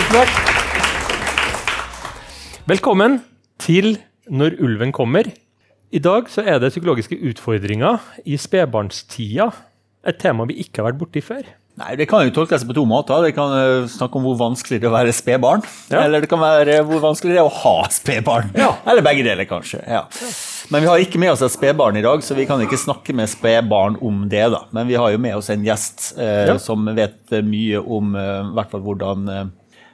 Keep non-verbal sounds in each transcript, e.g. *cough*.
Tusen takk. Velkommen til Når ulven kommer. I dag så er det psykologiske utfordringer i spedbarnstida. Et tema vi ikke har vært borti før. Nei, Det kan jo tolkes på to måter. Det kan uh, snakke om hvor vanskelig det er å være spedbarn. Ja. Eller det kan være hvor vanskelig det er å ha spedbarn. Ja. Eller begge deler, kanskje. Ja. Men vi har ikke med oss et spedbarn i dag, så vi kan ikke snakke med spedbarn om det. da. Men vi har jo med oss en gjest eh, som vet eh, mye om eh, hvert fall hvordan eh,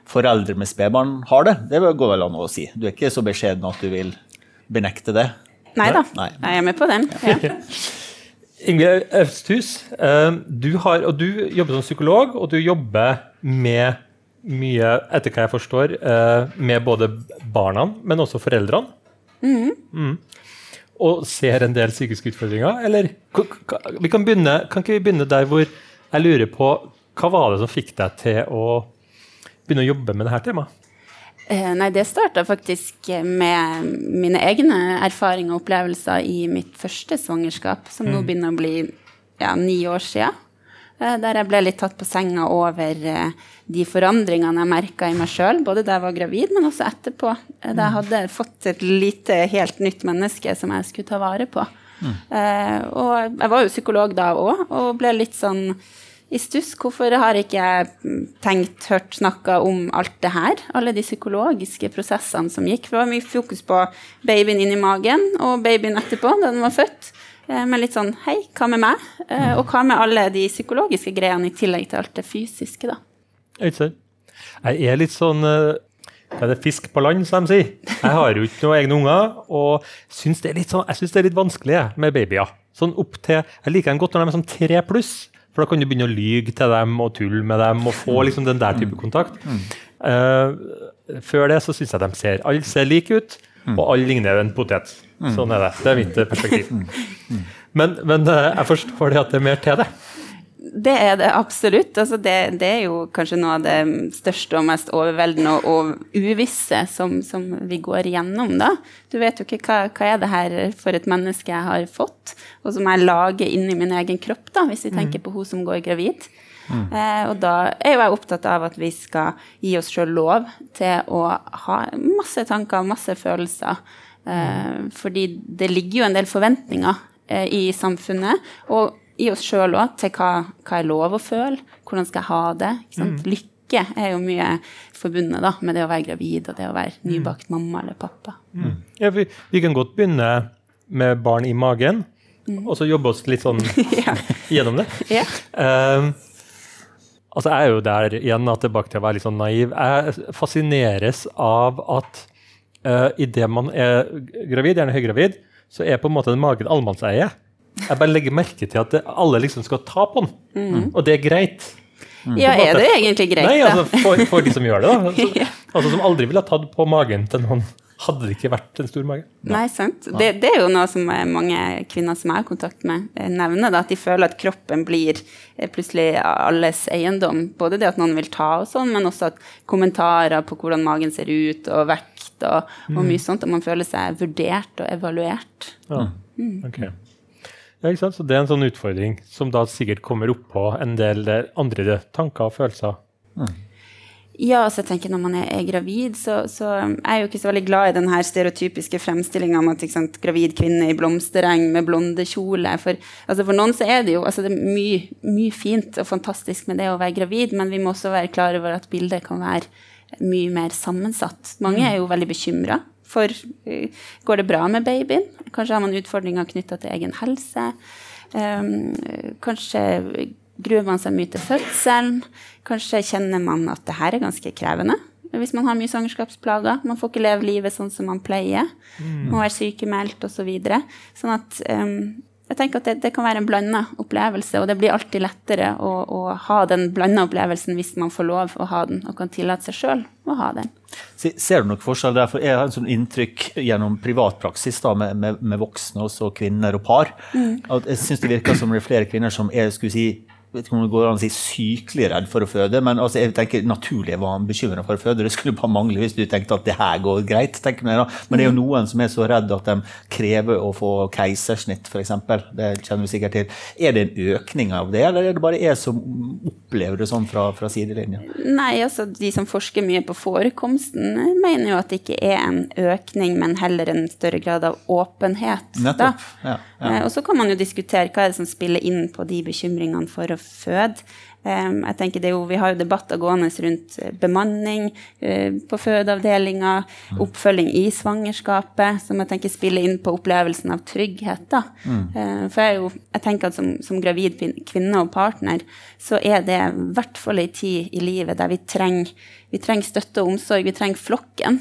foreldre med spedbarn har det. Det går vel an å si. Du er ikke så beskjeden at du vil benekte det. Nei da, Nei. jeg er med på den. Ja. *laughs* Ingrid Østhus, eh, du, har, og du jobber som psykolog, og du jobber med mye, etter hva jeg forstår, eh, med både barna, men også foreldrene. Mm. Og ser en del psykiske utfordringer, eller? Vi kan, begynne, kan ikke vi begynne der hvor jeg lurer på Hva var det som fikk deg til å begynne å jobbe med dette temaet? Eh, Nei, det starta faktisk med mine egne erfaringer og opplevelser i mitt første svangerskap, som nå begynner å bli ja, ni år sia. Der jeg ble litt tatt på senga over eh, de forandringene jeg merka i meg sjøl, både da jeg var gravid, men også etterpå. eh, Da jeg hadde fått et lite, helt nytt menneske som jeg skulle ta vare på. Mm. og jeg var jo psykolog da òg, og ble litt sånn i stuss. Hvorfor har ikke jeg mm, tenkt, hørt, snakka om alt det her? Alle de psykologiske prosessene som gikk. Det var mye fokus på babyen inni magen og babyen etterpå, da den var født. Eh, Men litt sånn hei, hva med meg? Eh, Og hva med alle de psykologiske greiene i tillegg til alt det fysiske, da? Øystein? Jeg er litt sånn eh, hva er det fisk på land, som de sier. Jeg har jo ikke noen egne unger, og syns det er litt sånn, jeg syns det er litt vanskelig med babyer. Sånn opp til, Jeg liker dem godt når de er sånn tre pluss, for da kan du begynne å lyge til dem og tulle med dem og få liksom den der type kontakt. Uh, før det så syns jeg de ser alle ser like ut, og alle ligner en potet. Sånn er det. Det er mitt eh, perspektiv. Men, men eh, jeg forstår det at det er mer til det. Det er det absolutt. Altså det, det er jo kanskje noe av det største og mest overveldende og, og uvisse som, som vi går igjennom, da. Du vet jo ikke hva, hva er det her for et menneske jeg har fått, og som jeg lager inni min egen kropp, da, hvis vi tenker på hun som går gravid. Eh, og da er jo jeg opptatt av at vi skal gi oss sjøl lov til å ha masse tanker, masse følelser. Eh, fordi det ligger jo en del forventninger eh, i samfunnet. og i oss sjøl òg, til hva, hva er lov å føle, hvordan skal jeg ha det. Sant? Lykke er jo mye forbundet da, med det å være gravid og det å være nybakt mamma eller pappa. Ja, vi, vi kan godt begynne med barn i magen, og så jobbe oss litt sånn *laughs* Ja. gjennom det. *laughs* Ja. Um, altså, jeg er jo der igjen, at tilbake til å være litt sånn naiv. Jeg fascineres av at uh, idet man er gravid, gjerne høygravid, så er på en måte den magen allemannseie. Jeg bare legger merke til at det, alle liksom skal ta på den, og det er greit. ja, er det egentlig greit, Nei, altså for, for de som gjør det, da. *laughs* Altså, altså Som aldri ville ha tatt på magen til noen. Hadde det ikke vært en stor mage. Nei, sant. Det, det er jo noe som eh, mange kvinner som jeg har kontakt med, eh, nevner. Da, at de føler at kroppen blir eh, plutselig alles eiendom. Både det at noen vil ta og sånn, men også at kommentarer på hvordan magen ser ut, og vekt og, og mye sånt. Og man føler seg vurdert og evaluert. Ja. ok. Ja, ikke sant? Så det er en sånn utfordring som da sikkert kommer oppå en del andre tanker og følelser. Ja, så jeg tenker når man er, er gravid, så, så er jeg jo ikke så veldig glad i den her stereotypiske fremstillinga om at ikke sant, gravid kvinne i blomstereng med blonde kjole. For, altså for noen så er det jo altså det er mye, mye fint og fantastisk med det å være gravid, men vi må også være klar over at bildet kan være mye mer sammensatt. Mange er jo veldig bekymra for eh, går det bra med babyen. Kanskje har man utfordringer knytta til egen helse. Um, kanskje gruer man seg mye til fødselen. Kanskje kjenner man at det her er ganske krevende. Hvis man har mye svangerskapsplager. Man får ikke leve livet sånn som man pleier. Må være sykemeldt osv. Så sånn at um, jeg tenker at det, det kan være en blanda opplevelse, og det blir alltid lettere å, å ha den blanda opplevelsen hvis man får lov å ha den, og kan tillate seg sjøl å ha den. Se- Ser du noen forskjell der? For jeg har en sånn inntrykk gjennom privatpraksis da, med, med, med voksne, også kvinner og par. At jeg syns det virker som det er flere kvinner som er skulle si, vet ikke om det går an å si sykelig redd for å føde, men altså, jeg tenker naturlig var han bekymra for å føde. Det skulle bare mangle hvis du tenkte at det her går greit. tenker jeg da. Men det er jo noen som er så redd at de krever å få keisersnitt, f.eks. Det kjenner vi sikkert til. Er det en økning av det, eller er det bare jeg som opplever det sånn fra, fra sidelinja? Nei, altså de som forsker mye på forekomsten, mener jo at det ikke er en økning, men heller en større grad av åpenhet. Nettopp. Ja, ja. Eh, Og så kan man jo diskutere hva er det som spiller inn på de bekymringene for å føde. Um, jeg tenker det er jo, Vi har jo debatter gående rundt eh, bemanning eh, på fødeavdelinga, oppfølging i svangerskapet, som jeg tenker spiller inn på opplevelsen av trygghet. da. Mm. for jeg, jo, jeg tenker at som, som gravid kvinne og partner, så er det i hvert fall ei tid i livet der vi trenger vi trenger støtte og omsorg, vi trenger flokken.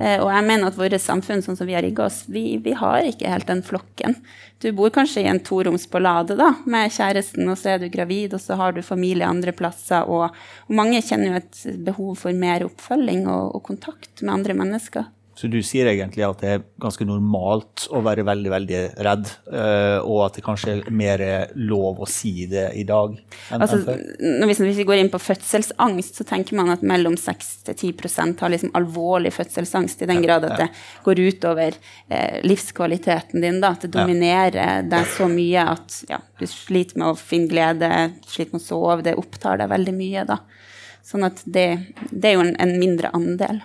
Eh, og jeg mener at våre samfunn sånn som vi har rigga oss, vi, vi har ikke helt den flokken. Du bor kanskje i en toroms på Lade da, med kjæresten, og så er du gravid, og så har du familie andre plasser. Og, og mange kjenner jo et behov for mer oppfølging og, og kontakt med andre mennesker. Så du sier egentlig at det er ganske normalt å være veldig, veldig redd, eh, og at det kanskje er mer lov å si det i dag enn, Altså, enn før? hvis vi går inn på fødselsangst, så tenker man at mellom 6-10% har liksom alvorlig fødselsangst, i den grad at det går utover eh, livskvaliteten din. Da, at det dominerer deg så mye at ja, du sliter med å finne glede, sliter med å sove, det opptar deg veldig mye. Da. Sånn at det, det er jo en, en mindre andel.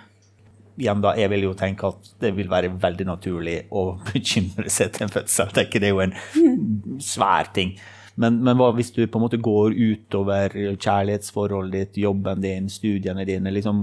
Igjen da, jeg vil jo tenke at det vil være veldig naturlig å *laughs* bekymre seg til en fødsel. Det er jo en svær ting. Men, men hva hvis du på en måte går utover kjærlighetsforholdet ditt, jobben din, studiene dine? Liksom,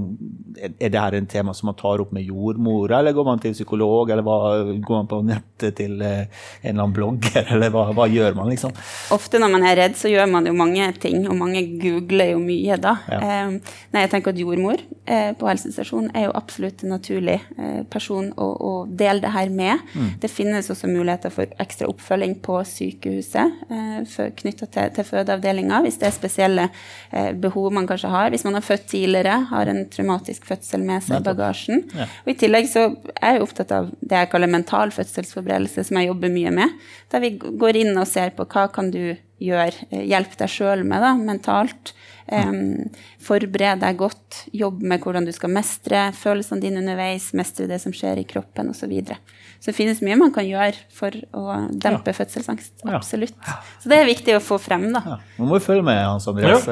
er, er det her en tema som man tar opp med jordmor, eller går man til psykolog, eller hva, går man på nettet til eh, en eller annen blogger, *laughs* eller hva, hva gjør man, liksom? Ofte når man er redd, så gjør man jo mange ting, og mange googler jo mye da. Ja. Eh, nei, jeg tenker at jordmor eh, på helsestasjonen er jo absolutt en naturlig eh, person å, å dele det her med. Det finnes også muligheter for ekstra oppfølging på sykehuset eh, knytta til, til fødeavdelinga, hvis det er spesielle eh, behov man kanskje har. Hvis man har født tidligere, har en traumatisk fødsel med seg i bagasjen. Ja. Og I tillegg så er jeg opptatt av det jeg kaller mental fødselsforberedelse, som jeg jobber mye med. Der vi går inn og ser på hva kan du gjøre, eh, hjelp deg sjøl med da, mentalt. Um, forbered deg godt, jobb med hvordan du skal mestre følelsene dine underveis, mestre det som skjer i kroppen osv. Så, videre. Så det finnes mye man kan gjøre for å dempe fødselsangst. Absolutt. Så det er viktig å få frem, da. Ja, nå må vi følge med, Hans Andreas.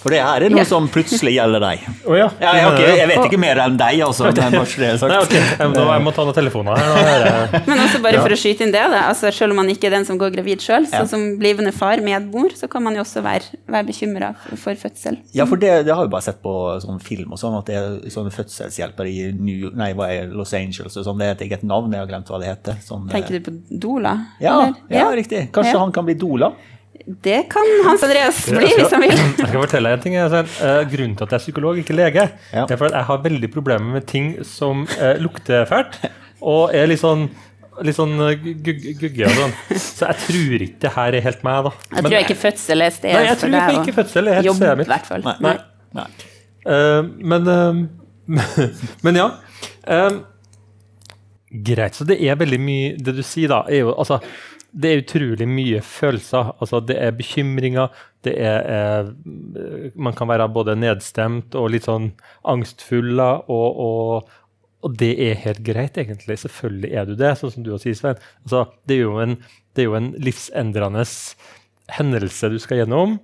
For det er er noe Ja. som plutselig gjelder deg. Oh, ja. Ja, jeg, okay, jeg vet ikke mer enn deg, altså. Bare det er sagt. Nei, okay. Jeg, må- jeg må ta noen telefoner her. *laughs* Men også bare for å skyte inn det, da. Altså, selv om man ikke er den som går gravid sjøl, så som blivende far, medmor, så kan man jo også være, være bekymra for fødsel. Ja, for det, det har jeg bare sett på sånn film og sånn, at det er sånne fødselshjelper i New, nei, hva er Los Angeles og sånn. Det er et eget navn, jeg har glemt hva det heter. Sånn, Tenker du på Dola? ja, ja, riktig. Kanskje Ja. han kan bli Dola? Det kan Hans Andreas bli, hvis han vil. *laughs* Jeg skal fortelle en ting. jeg, Svein. Eh, grunnen til at jeg er psykolog, ikke lege, Ja. er fordi at jeg har veldig problemer med ting som eh, lukter fælt, og er litt sånn Litt sånn eh, gu- gu- gugge og sånn. Så jeg tror ikke det her er helt meg, da. Jeg tror ikke fødsel er stedet Nei, jeg tror deg ikke fødsel er helt stedet mitt. hvert fall. Nei. Nei. Nei. Uh, men uh, *laughs* Men ja. Eh, greit. Så det er veldig mye Det du sier, da, er jo altså det er utrolig mye følelser. Altså, det er bekymringer. Det er, eh, Man kan være både nedstemt og litt sånn angstfull. Og, og, og det er helt greit, egentlig. Selvfølgelig er du det, sånn som du har sier, Svein. Altså, det, er en, det er jo en livsendrende hendelse du skal gjennom.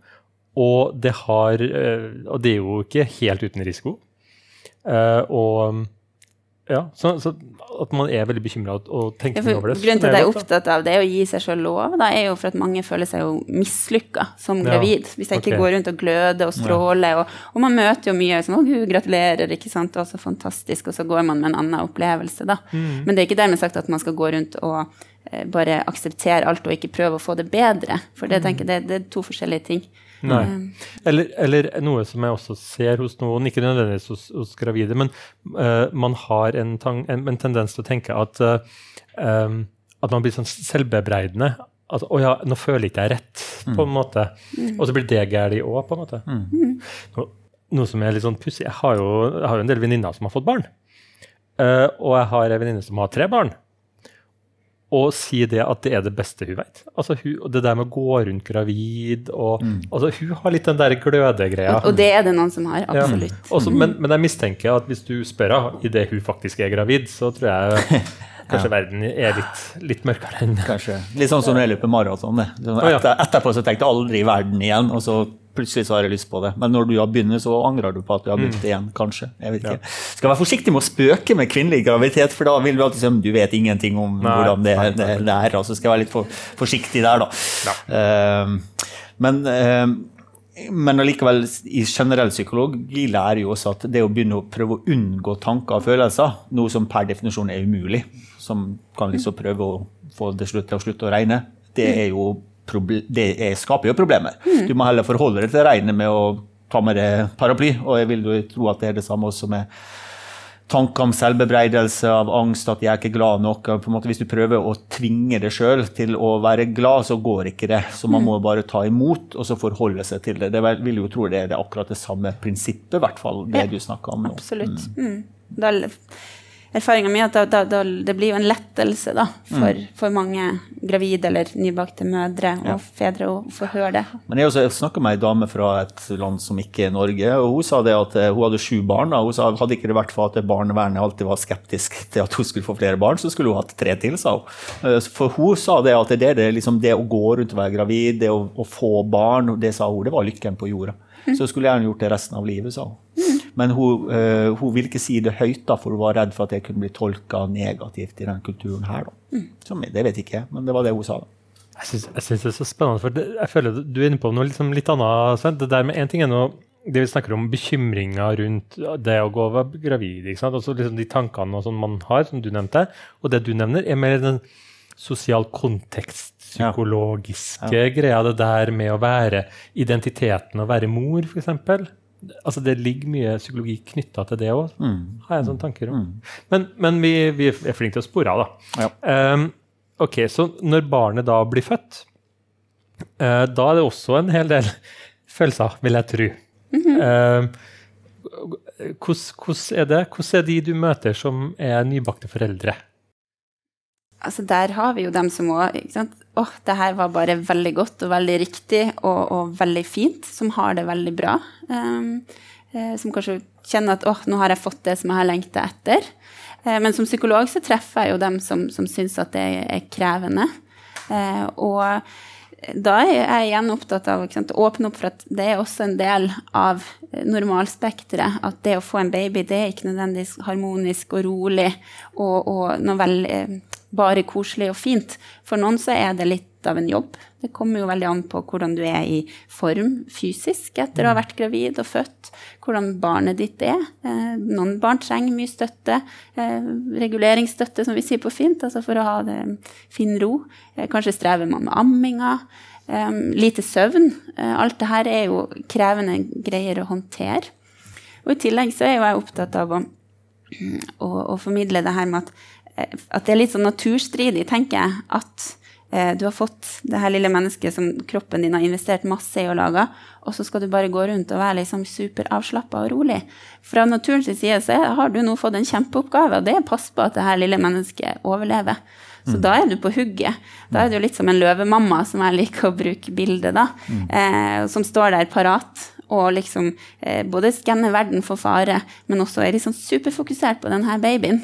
Og det, har, eh, og det er jo ikke helt uten risiko. Eh, og ja, så, så at man er veldig bekymra og, tenker Ja, tenker for over det. grunnen til at jeg er opptatt av det å gi seg sjøl lov, da, er jo for at mange føler seg jo mislykka som Ja, gravid. Hvis jeg ikke går rundt og gløder og stråler. Og, og man møter jo mye sånn 'Å, gud, gratulerer', ikke sant, det var så fantastisk. Og så går man med en annen opplevelse, da. Mm. Men det er ikke dermed sagt at man skal gå rundt og eh, bare akseptere alt og ikke prøve å få det bedre. For det, tenker jeg, det, det er to forskjellige ting. Nei. Eller, eller noe som jeg også ser hos noen, ikke nødvendigvis hos, hos gravide, men uh, man har en, tang, en, en tendens til å tenke at, uh, um, at man blir sånn selvbebreidende. At 'Å ja, nå føler jeg ikke jeg rett', på en måte. Og så blir det galt òg, på en måte. No, noe som er litt sånn pussig. Jeg, har jo- jeg har jo en del venninner som har fått barn. Uh, og jeg har en venninne som har tre barn. Og si det at det er det beste hun vet. Altså hun, Det der med å gå rundt gravid og altså Hun har litt den der glødegreia. Og det er det noen som har. Ja. Absolutt. Også, men, men jeg mistenker at hvis du spør henne idet hun faktisk er gravid, så tror jeg *laughs* kanskje verden er litt, litt mørkere enn Kanskje. Litt sånn som når jeg løper maraton. etter, etterpå så tenkte jeg aldri verden igjen, og så plutselig så har jeg lyst på det. Men når du har begynt, så angrer du på at du har begynt igjen, kanskje. Jeg vet ikke. Skal være forsiktig med å spøke med kvinnelig graviditet, for da vil du alltid si du vet ingenting om Nei, hvordan det, nei, nei. det er. Altså skal jeg være litt for, forsiktig der, da. Ehm, men uh, men allikevel, i generell psykologi lærer jo også at det å begynne å prøve å unngå tanker og følelser, noe som per definisjon er umulig, som kan liksom prøve å få det til å slutte å regne, det, er jo det er, skaper jo problemer. Du må heller forholde deg til regnet med å ta med deg paraply, og jeg vil jo tro at det er det samme også med tanker om selvbebreidelse, av angst, at jeg er ikke glad nok. På en måte, hvis du prøver å tvinge deg sjøl til å være glad, så går ikke det. Så man må bare ta imot og så forholde seg til det. Det vil jo tro det er det akkurat det samme prinsippet, i hvert fall, det Ja, du snakker om nå. Absolutt. Mm. Da, erfaringa mi at da, da, da, det blir jo en lettelse da, for, for mange gravide eller nybakte mødre og Ja. fedre å få høre det. Men jeg også snakka med ei dame fra et land som ikke er Norge, og hun sa det at eh, hun hadde sju barn. Og hun sa hadde ikke det vært for at barnevernet alltid var skeptisk til at hun skulle få flere barn, så skulle hun hatt tre til, sa hun. Eh, For hun sa det at det, det, liksom, det å gå rundt og være gravid, det å, å få barn, det sa hun, det var lykken på jorda. Så hun skulle gjerne gjort det resten av livet, sa hun. Men hun, uh, hun ville ikke si det høyt, da, for hun var redd for at det kunne bli tolka negativt i den kulturen her. Da. Som, det vet ikke jeg, men det var det hun sa. da. Jeg syns det er så spennende, for det, jeg føler du er inne på noe liksom litt annet. Sven. Det der med en ting er noe, det vi snakker om bekymringer rundt det å gå og være gravid. ikke sant? Også liksom De tankene og sånn man har, som du nevnte. Og det du nevner, er mer den sosial kontekst, Ja. psykologiske greia. Det der med å være identiteten, å være mor, f.eks. Altså Det ligger mye psykologi knytta til det òg, har jeg sånne tanker om. Men, men vi, vi er flinke til å spore av, da. Ja. Um, ok, Så når barnet da blir født, uh, da er det også en hel del følelser, vil jeg tro. Ehm, hvordan, hvordan er det? Hvordan er de du møter som er nybakte foreldre? Altså Der har vi jo dem som òg Åh, det her var bare veldig godt og veldig riktig og, og veldig fint. Som har det veldig bra. Um, eh, som kanskje kjenner at åh, nå har jeg fått det som jeg har lengta etter. Eh, men som psykolog så treffer jeg jo dem som, som syns at det er krevende. Eh, og da er jeg igjen opptatt av å åpne opp for at det er også en del av normalspekteret. At det å få en baby det er ikke nødvendigvis harmonisk og rolig og, og noe eh, bare koselig og fint. For noen så er det litt av en jobb. Det kommer jo veldig an på hvordan du er i form fysisk etter å ha vært gravid og født. Hvordan barnet ditt er. Eh, noen barn trenger mye støtte. Eh, reguleringsstøtte, som vi sier på fint, altså for å ha det fin ro. Eh, kanskje strever man med amminga. Lite søvn. Alt det her er jo krevende greier å håndtere. Og i tillegg så er jo jeg opptatt av å, å, å formidle det her med at at det er litt sånn naturstridig, tenker jeg, at eh, du har fått det her lille mennesket som kroppen din har investert masse i å lage, og så skal du bare gå rundt og være liksom superavslappa og rolig. Fra naturens side så har du nå fått en kjempeoppgave, og det er å passe på at det her lille mennesket overlever. Så da er du på hugget. Da er du litt som en løvemamma, som jeg liker å bruke bildet, da, eh, som står der parat og liksom eh, både skanner verden for fare, men også er liksom superfokusert på denne babyen.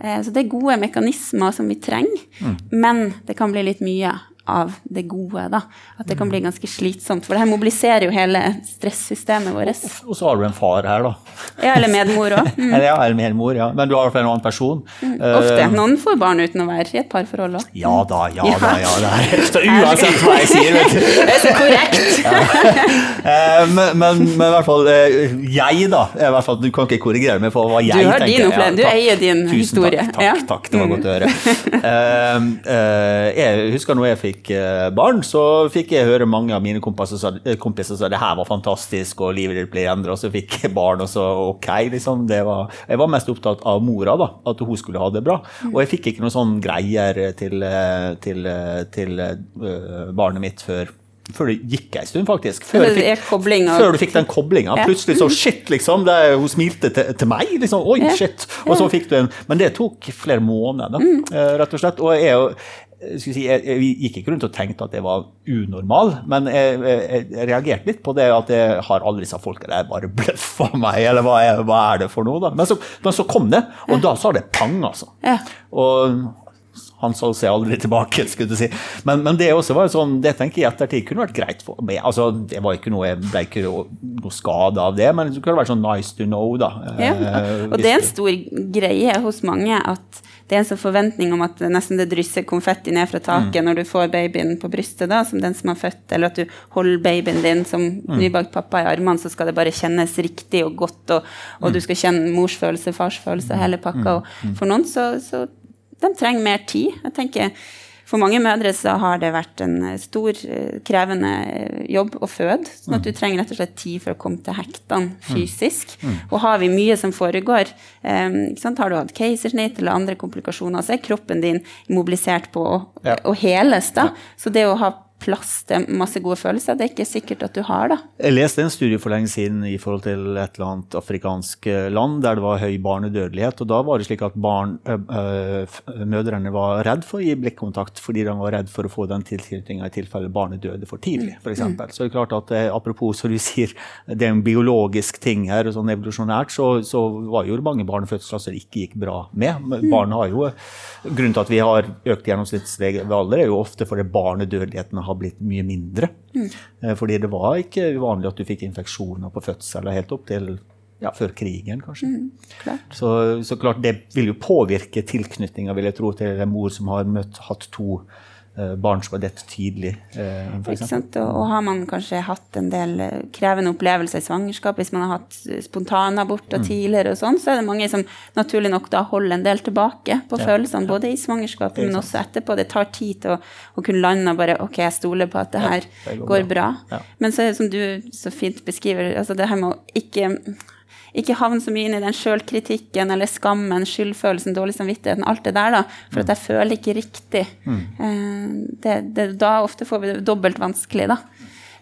Eh, så det er gode mekanismer som vi trenger, men det kan bli litt mye av det gode. da. At det kan bli ganske slitsomt. For det her mobiliserer jo hele stressystemet vårt. Og så har du en far her, da. Ja, eller medmor òg. *laughs* Mm. Eller ja, eller medmor, ja. Men du har i hvert fall en annen person. Ofte. Eh, Noen får barn uten å være i et parforhold òg. Ja da, ja da, ja da. *laughs* Uansett hva jeg sier, vet du. *laughs* Det er så korrekt! ja. men, men, men i hvert fall eh, jeg, da. i hvert fall, du kan ikke korrigere meg for hva jeg har tenker. din opplevelse. Du eier din Tusen historie. Takk, takk, takk, det var godt å høre. Eh, eh, jeg husker når jeg fikk eh, barn, så fikk jeg høre mange av mine kompiser sa, eh, sa det her var fantastisk, og livet ditt ble endret, og så fikk jeg barn, og så ok, liksom. Det var, jeg var mest opptatt av mora, da, at hun skulle ha det bra. Og jeg fikk ikke noen sånne greier til, eh, til, til barnet mitt før før det gikk en stund, faktisk. Før, fikk, før du fikk den koblinga. Plutselig så shit, liksom. Det, hun smilte til, til meg. liksom, Oi, shit. Og så fikk du en Men det tok flere måneder, da, Mm. rett og slett. Og jeg, si, jeg, jeg, gikk ikke rundt og tenkte at det var unormal, men jeg, jeg, jeg reagerte litt på det at jeg har aldri sa folk der jeg bare bløffa meg, eller hva er, hva er, det for noe? da? Men så, men så kom det, og da sa det pang, altså. Ja. Og han så seg aldri tilbake, skulle du si. Men, men, det også var sånn, det tenker jeg ettertid kunne vært greit for meg. Altså, det var ikke noe, Jeg ble ikke noe skade av det, men det kunne vært sånn nice to know, da. Ja, og det er en stor greie hos mange at det er en sånn forventning om at nesten det drysser konfetti ned fra taket mm. når du får babyen på brystet, da, som den som har født, eller at du holder babyen din som mm. nybakt pappa i armene, så skal det bare kjennes riktig og godt, og, og mm. du skal kjenne morsfølelse, farsfølelse, hele pakka. Og mm. for noen så, så de trenger mer tid. Jeg tenker For mange mødre så har det vært en eh, stor, eh, krevende eh, jobb å føde. sånn at du mm. trenger rett og slett tid for å komme til hektene mm. fysisk. Mm. Og har vi mye som foregår, um, har du hatt keisersnitt eller andre komplikasjoner, så er kroppen din mobilisert på å, ja. å heles. da. Så det å ha plass til masse gode følelser. Det er ikke sikkert at du har, da. Jeg leste en studie for lenge siden i forhold til et eller annet afrikansk eh, land der det var høy barnedødelighet. og Da var det slik at barn, øh, mødrene var redd for å gi blikkontakt fordi de var redd for å få den tilknytninga i tilfelle barnet døde for tidlig, f.eks. Mm. Så det er klart at apropos som du sier, det er en biologisk ting her, og sånn evolusjonært, så, så var jo mange barnefødsler som ikke gikk bra med. Mm. Barn har jo, Grunnen til at vi har økt gjennomsnittslevealder, er jo ofte fordi barnedødeligheten har har blitt mye mindre. Mm. Eh, fordi det var ikke uvanlig at du fikk infeksjoner på fødsel helt opp til ja, før krigen, kanskje. Mm, klart. Så, så, klart det vil jo påvirke tilknytninga, vil jeg tro, til en mor som har møtt, hatt to barn som har dett tidlig. Eh? Og, og, har man kanskje hatt en del eh, krevende opplevelser i svangerskap, hvis man har hatt spontanaborter mm. tidligere, og sånn, så er det mange som naturlig nok da holder en del tilbake på ja. følelsene, både i svangerskapet, men også etterpå. Det tar tid til å, å, kunne lande og bare OK, jeg stoler på at det her ja, det går, går, bra. bra. Ja. Men så er det som du så fint beskriver, altså det her med å ikke ikke havne så mye inn i den sjølkritikken eller skammen, skyldfølelsen, dårlig samvittigheten, alt det der, da. For at jeg føler ikke riktig. Mm. Eh, det, det, da ofte får vi det dobbelt vanskelig, da.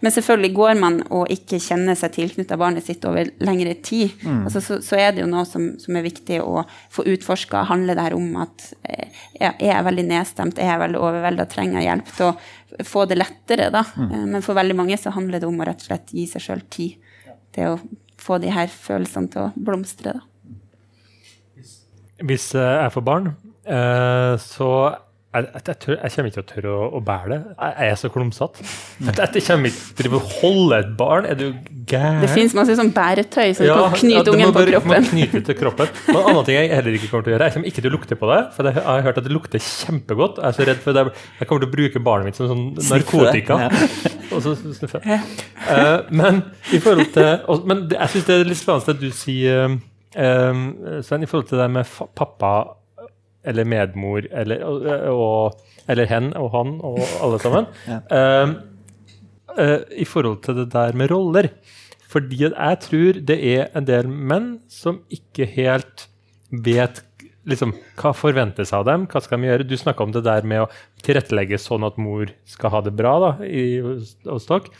Men selvfølgelig går man og ikke kjenner seg tilknytta barnet sitt over lengre tid, mm. altså, så, så, er det jo noe som, som er viktig å få utforska. Handler det her om at eh, er jeg veldig nedstemt, er jeg veldig overvelda, trenger jeg hjelp til å få det lettere, da? Mm. Eh, men for veldig mange så handler det om å rett og slett gi seg sjøl tid. Det å få de her følelsene til å blomstre. Da. Hvis eh, jeg får barn, eh, så jeg, jeg, tør, jeg, kommer ikke til å tørre å, å bære det. Jeg, jeg er så klumsete. Jeg, jeg kommer ikke til å holde et barn. Er du gæren? Det fins masse sånn bæretøy som ja, kan knyte ja, ungen på kroppen. Knyte til kroppen. Men en annen ting jeg heller ikke kommer til å gjøre, jeg kommer ikke til å lukte på det. For jeg har hørt at det lukter kjempegodt. Jeg er så redd for det. Jeg kommer til å bruke barnet mitt som sånn narkotika. *laughs* Og så snuffe. Uh, men i forhold til og, Men jeg syns det er litt spennende at du sier um, Sven, i forhold til det med pappa eller medmor eller, og, eller hen og han og alle sammen. *laughs* ja. uh, uh, I forhold til det der med roller. Fordi jeg tror det er en del menn som ikke helt vet liksom, hva forventes av dem. Hva skal de gjøre? Du snakka om det der med å tilrettelegge sånn at mor skal ha det bra da, i, hos dere.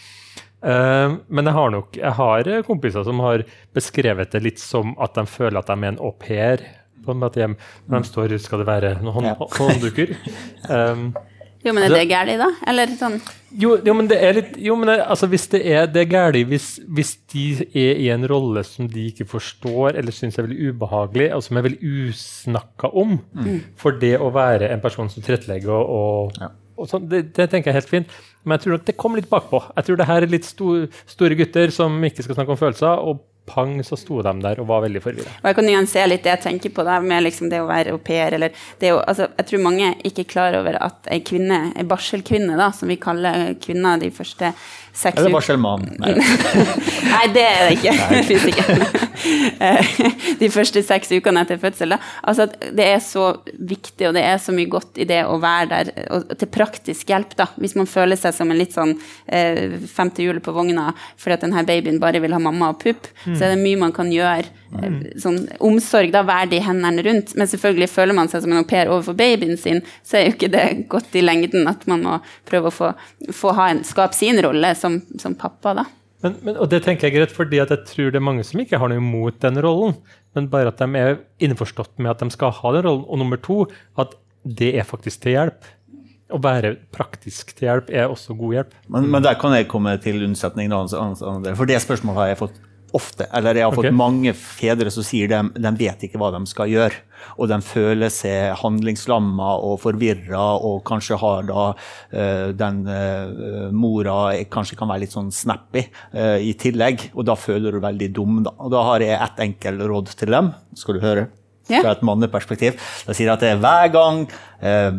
Uh, men jeg har nok jeg har kompiser som har beskrevet det litt som at de føler at de er en au pair på en måte hjem. Når de står skal det være noen hånd, ja. *laughs* håndduker. Um, jo, men er det galt, da? Eller sånn Jo, jo men det er litt Jo, men det, altså, hvis det er det galt, hvis, hvis, de er i en rolle som de ikke forstår eller syns er veldig ubehagelig, og som er veldig usnakka om, mm. for det å være en person som tilrettelegger og, og, ja. og sånn, det, det, tenker jeg er helt fint. Men jeg tror nok det kommer litt bakpå. Jeg tror det her er litt sto, store gutter som ikke skal snakke om følelser. og pang, så sto de der og var veldig forvirra. Jeg kan nyansere litt det jeg tenker på da, med liksom det å være au pair. Eller det å, altså, jeg tror mange ikke er klar over at ei kvinne, ei barselkvinne, da, som vi kaller kvinner de første seks Eller barselmann. Nei. *laughs* Nei, det er det ikke. Det *laughs* de første seks ukene etter fødsel. Altså, det er så viktig, og det er så mye godt i det å være der og, til praktisk hjelp. Da. Hvis man føler seg som en litt sånn eh, femte hjulet på vogna fordi at denne babyen bare vil ha mamma og pupp, mm. så er det mye man kan gjøre. Eh, mm. Sånn omsorg, da, være de hendene rundt. Men selvfølgelig føler man seg som en au pair overfor babyen sin, så er jo ikke det godt i lengden at man må prøve å få, få ha en, skape sin rolle som, som pappa, da. Men, men, og det tenker jeg er greit, fordi jeg tror det er mange som ikke har noe imot den rollen, men bare at de er innforstått med at de skal ha den rollen. Og nummer to, at det er faktisk til hjelp. å være praktisk til hjelp er også god hjelp. Men, men der kan jeg komme til unnsetning. Da, for det spørsmålet har jeg fått ofte. Eller jeg har fått okay. mange fedre som sier de, de vet ikke hva de skal gjøre. Og de føler seg handlingslamma og forvirra, og kanskje har da uh, den uh, mora kanskje kan være litt sånn snappy uh, i tillegg. Og da føler du veldig dum, da. Og da har jeg ett enkelt råd til dem. Skal du høre? Fra et manneperspektiv. Da sier jeg at det er hver gang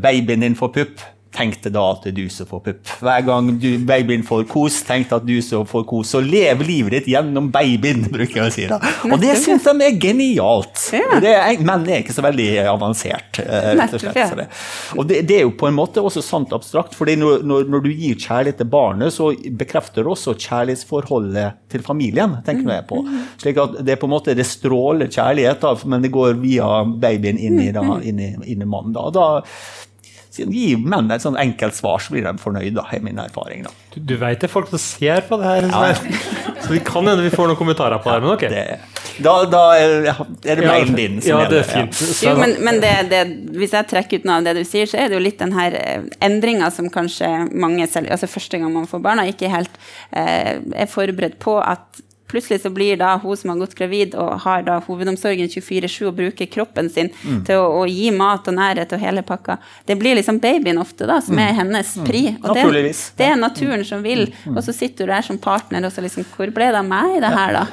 babyen din får pupp, Tenk deg da at det er du som får pupp. Hver gang du, babyen får kos, tenk deg at du som får kos. Så lev livet ditt gjennom babyen, *laughs* bruker jeg å si. da. Og det syns de er genialt. Ja. Det er, menn er ikke så veldig avansert, eh, rett og slett. Ja. Så det. Og det, det er jo på en måte også sant abstrakt, fordi når, når, når du gir kjærlighet til barnet, så bekrefter det også kjærlighetsforholdet til familien, tenker nå jeg på. Slik at det på en måte det stråler kjærlighet, da, men det går via babyen inn i, da, inn i, inn i mannen. Da. da Gi menn et sånn enkelt svar, så blir de fornøyd, da, er min erfaring. da. Du, du vet det er folk som ser på det her, ja. så vi kan hende vi får noen kommentarer på det. Men ok. Det, da, da er det mailen din som ja, det er fint. Jo, men, men det, det, hvis jeg trekker ut noe av det du sier, så er det jo litt den her eh, endringa som kanskje mange selv, altså første gang man får barna, ikke helt eh, er forberedt på at plutselig så blir da hun som har gått gravid og har da hovedomsorgen 24-7 og bruker kroppen sin Mm. til å, å gi mat og nærhet og hele pakka. Det blir liksom babyen ofte da, som er hennes pri. Og det, Mm. Det er naturen som vil. Og så sitter du der som partner og så liksom Hvor ble det av meg i det her, da?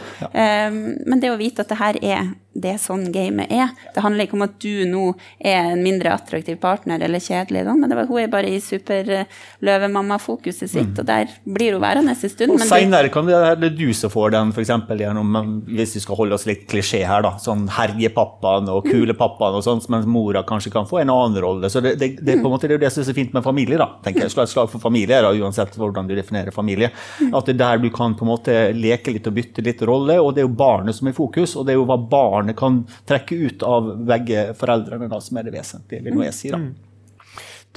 Um, men det å vite at det her er det er sånn gamet er. Det handler ikke om at du nå er en mindre attraktiv partner eller kjedelig, men det var, hun er bare i superløvemamma-fokuset sitt, og der blir hun værende en stund. Og Seinere kan det du som får den, f.eks. gjennom Hvis vi skal holde oss litt klisjé her, da. Sånn herjepappaen og kulepappaen og sånt, mens mora kanskje kan få en annen rolle. Så det, det, det, er på en måte, det er det som er så fint med familie, da. tenker jeg. Slå et slag for familie, da, uansett hvordan du definerer familie. At det er der du kan på en måte leke litt og bytte litt rolle, og det er jo barnet som er i fokus. Og det er jo hva barnet kan trekke ut av begge foreldrene da, som er det vesentlige, vil jeg si. da.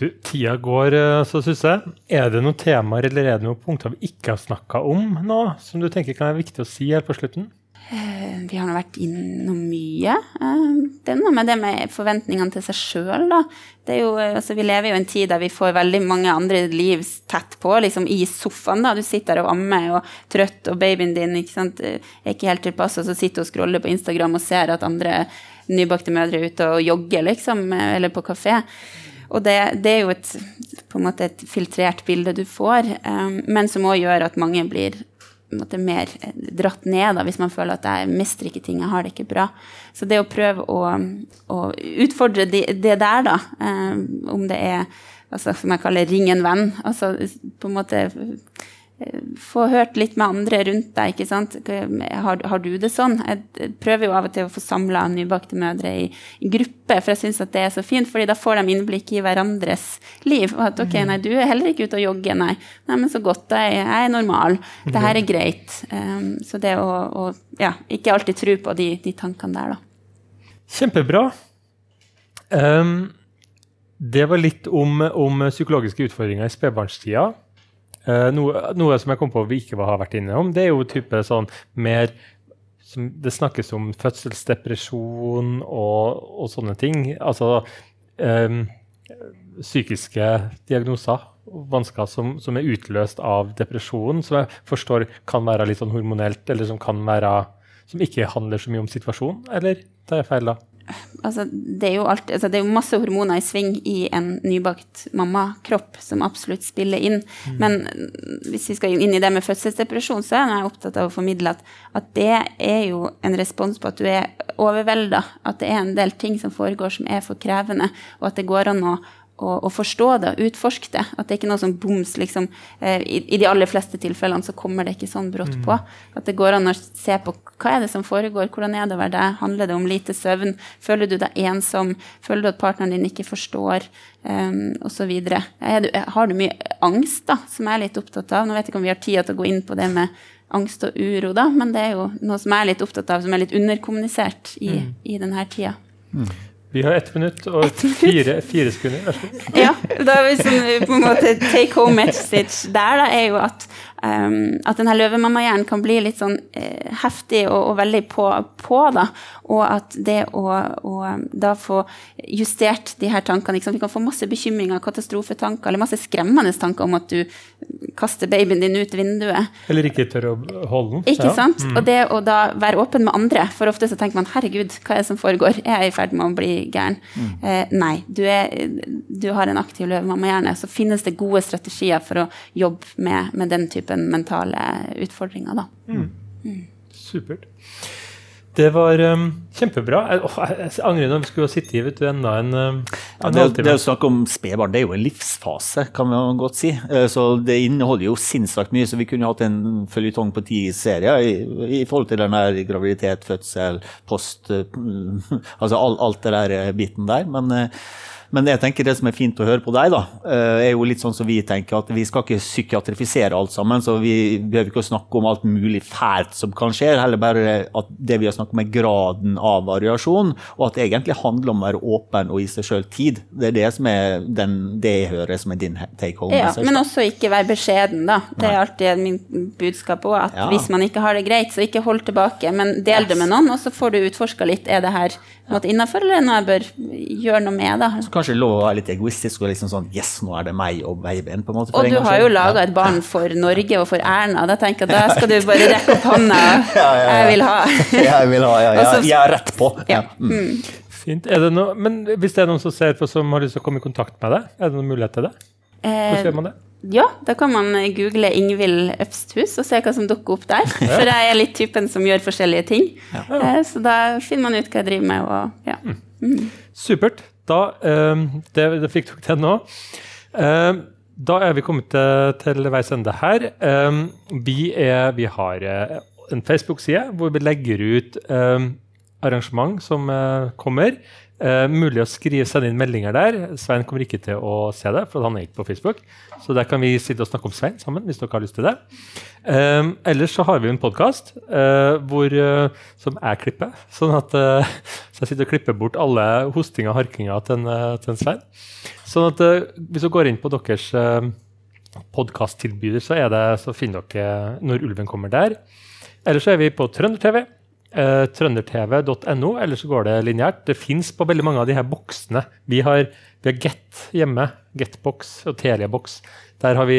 Du, tida går, eh, så syns jeg. Er det noen temaer eller er det noen punkter vi ikke har snakka om nå, som du tenker kan være viktig å si her på slutten? Eh, Vi har nå vært innom mye. Eh, Det er noe med det med forventningene til seg sjøl, da. Jo, eh, altså, vi lever jo i en tid der vi får veldig mange andre liv tett på, liksom i sofaen. da. Du sitter der og ammer og trøtt, og babyen din ikke sant, er ikke helt tilpass, og så sitter du og scroller på Instagram og ser at andre nybakte mødre er ute og jogger, liksom, eller på kafé. Og det, det er jo et, på en måte et filtrert bilde du får, um, men som òg gjør at mange blir måte mer eh, dratt ned da, hvis man føler at jeg mestrer ikke ting, jeg har det ikke bra. Så det å prøve å, å utfordre det, det der, da, eh, om det er altså, som jeg kaller 'ring en venn', altså på en måte få hørt litt med andre rundt deg. ikke sant? Har, har du det sånn? Jeg prøver jo av og til å få samla nybakte mødre i, i gruppe, for jeg syns at det er så fint, fordi da får de innblikk i hverandres liv. Og at ok, nei, du er heller ikke ute og jogger, nei. Nei, men så godt, jeg, jeg er normal. Det her er greit. Um, så det å, å ja, ikke alltid tro på de, de tankene der, da. Kjempebra. Um, det var litt om, om psykologiske utfordringer i spedbarnstida. Eh, noe, noe som jeg kom på vi ikke har vært innom, det er jo type sånn mer Det snakkes om fødselsdepresjon og, og sånne ting. Altså um, psykiske diagnoser vansker som, som er utløst av depresjon, som jeg forstår kan være litt sånn hormonelt, eller som kan være som ikke handler så mye om situasjonen, eller tar jeg feil da? Altså, det, er alltid, altså, det er jo masse hormoner i sving i en nybakt mammakropp som absolutt spiller inn. Men mm, hvis vi skal inn i det med fødselsdepresjon, så er jeg opptatt av å formidle at, at det er jo en respons på at du er overvelda. At det er en del ting som foregår som er for krevende, og at det går an å å, å forstå det, utforske det. At det er ikke noe som boms, liksom. Eh, i, I de aller fleste tilfellene så kommer det ikke sånn brått på. At det går an å se på hva er det som foregår, hvordan er det å være deg, handler det om lite søvn, føler du deg ensom, føler du at partneren din ikke forstår, um, osv. Har du mye angst, da, som jeg er litt opptatt av? Nå vet jeg ikke om vi har tid til å gå inn på det med angst og uro, da, men det er jo noe som jeg er litt opptatt av, som er litt underkommunisert i, i denne tida. Vi har ett minutt og fire, fire sekunder. Vær så god. Ja, da er vi sånn, på en måte take home message der da, er jo at um, at denne løvemammahjernen kan bli litt sånn uh, heftig og, og, veldig på, på, da. Og at det å, å, da få justert de her tankene Vi kan få masse bekymringer, katastrofetanker eller masse skremmende tanker om at du kaster babyen din ut vinduet. Eller ikke tør å holde den. Ikke ja. sant? Mm. Og det å da være åpen med andre. For ofte så tenker man herregud, hva er det som foregår? Jeg er i ferd med å bli gæren. Mm. Eh, nei, du, er, du, har en aktiv løvemammahjerne. Så finnes det gode strategier for å jobbe med, med den typen mentale utfordringa, da. Mm. mm. Supert. Det var um, kjempebra. Jeg, å, jeg, angrer når vi skulle sitte i vet du, enda en, um, en ja, det, det, jo snakk om spedbarn det er jo en livsfase, kan man godt si. Uh, så Det inneholder jo sinnssykt mye. så Vi kunne hatt en føljetong på ti serier i, i, forhold til den der graviditet, fødsel, post uh, *laughs* Altså all, alt det der uh, biten der. Men men jeg tenker det som er fint å høre på deg, da, eh, er jo litt sånn som vi tenker, at vi skal ikke psykiatrifisere alt sammen. Så vi behøver ikke å snakke om alt mulig fælt som kan skje, heller bare at det vi har snakket om, er graden av variasjon, og at det egentlig handler om å være åpen og gi seg sjøl tid. Det er det som er den, det jeg hører som er din take home. Ja, men også ikke være beskjeden, da. Det er alltid min budskap òg, at ja. hvis man ikke har det greit, så ikke hold tilbake, men del det med noen, og så får du utforska litt er det her innafor, eller er noe jeg bør gjøre noe med. da kanskje lov å være litt egoistisk og liksom sånn Yes, nå er det meg og babyen. på en måte. Og du har jo laga et barn for Norge og for Erna. Da tenker jeg da skal du bare rekke opp hånda. *laughs* ja, ja, ja. Jeg vil ha. *laughs* jeg vil ha, ja. ja. Jeg er rett på. Ja. Mm. mm. Fint. Er det noe, men hvis det er noen som ser på som har lyst til å komme i kontakt med deg, er det noen mulighet til det? Hvordan gjør man det? Ja, da kan man google Ingvild Øpsthus og se hva som dukker opp der. For jeg er litt typen som gjør forskjellige ting. Ja. Eh, så da finner man ut hva jeg driver med. Og, ja. Mm. Mm. Supert. Da, um, det, det, fikk dere til nå. Um, da er vi kommet til, til veis ende her. Um, vi, er, vi, har uh, en Facebook-side hvor vi legger ut arrangement som uh, kommer. Uh, mulig å skrive, sende inn meldinger der. Svein kommer ikke til å se det, for han er ikke på Facebook. Så der kan vi sitte og snakke om Svein sammen. hvis dere har lyst til det. Uh, ellers så har vi en podkast uh, uh, som jeg klipper. *laughs* sånn at Så jeg sitter og klipper bort alle hostinga og harkinga til, til en Svein. Sånn at hvis du går inn på deres uh, podkasttilbyder, så, så finner dere Når ulven kommer der. Ellers så er vi på Trønder-TV eh, trøndertv.no, eller så går det lineært. Det fins på veldig mange av de her boksene. Vi har, vi har Get hjemme, Getbox og Teliabox. Der har vi,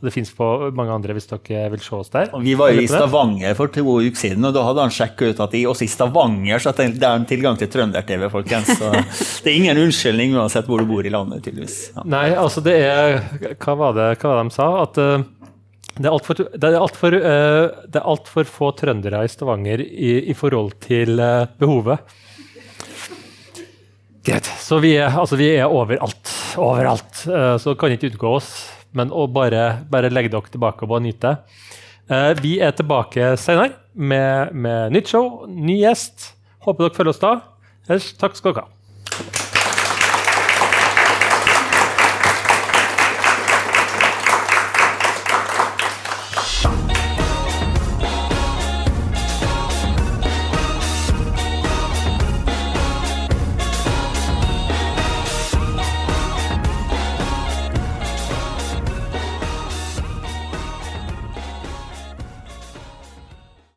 og Det fins på mange andre hvis dere vil se oss der. Vi var i Stavanger for to uker siden, og da hadde han sjekka ut at i, også i Stavanger så det er en tilgang til trønder-TV. folkens. Så *laughs* det er ingen unnskyldning uansett hvor du bor i landet, tydeligvis. Ja. Nei, altså det er Hva var det, hva var det de sa? At uh, det er altfor alt uh, alt få trøndere i Stavanger i, i forhold til uh, behovet. Greit. Så vi er, altså vi er overalt. Overalt. Uh, så kan ikke utgå oss. Men å bare, bare legge dere tilbake og nyte. vi er tilbake senere med, med nytt show, ny gjest. Håper dere følger oss da. Ellers takk skal dere ha.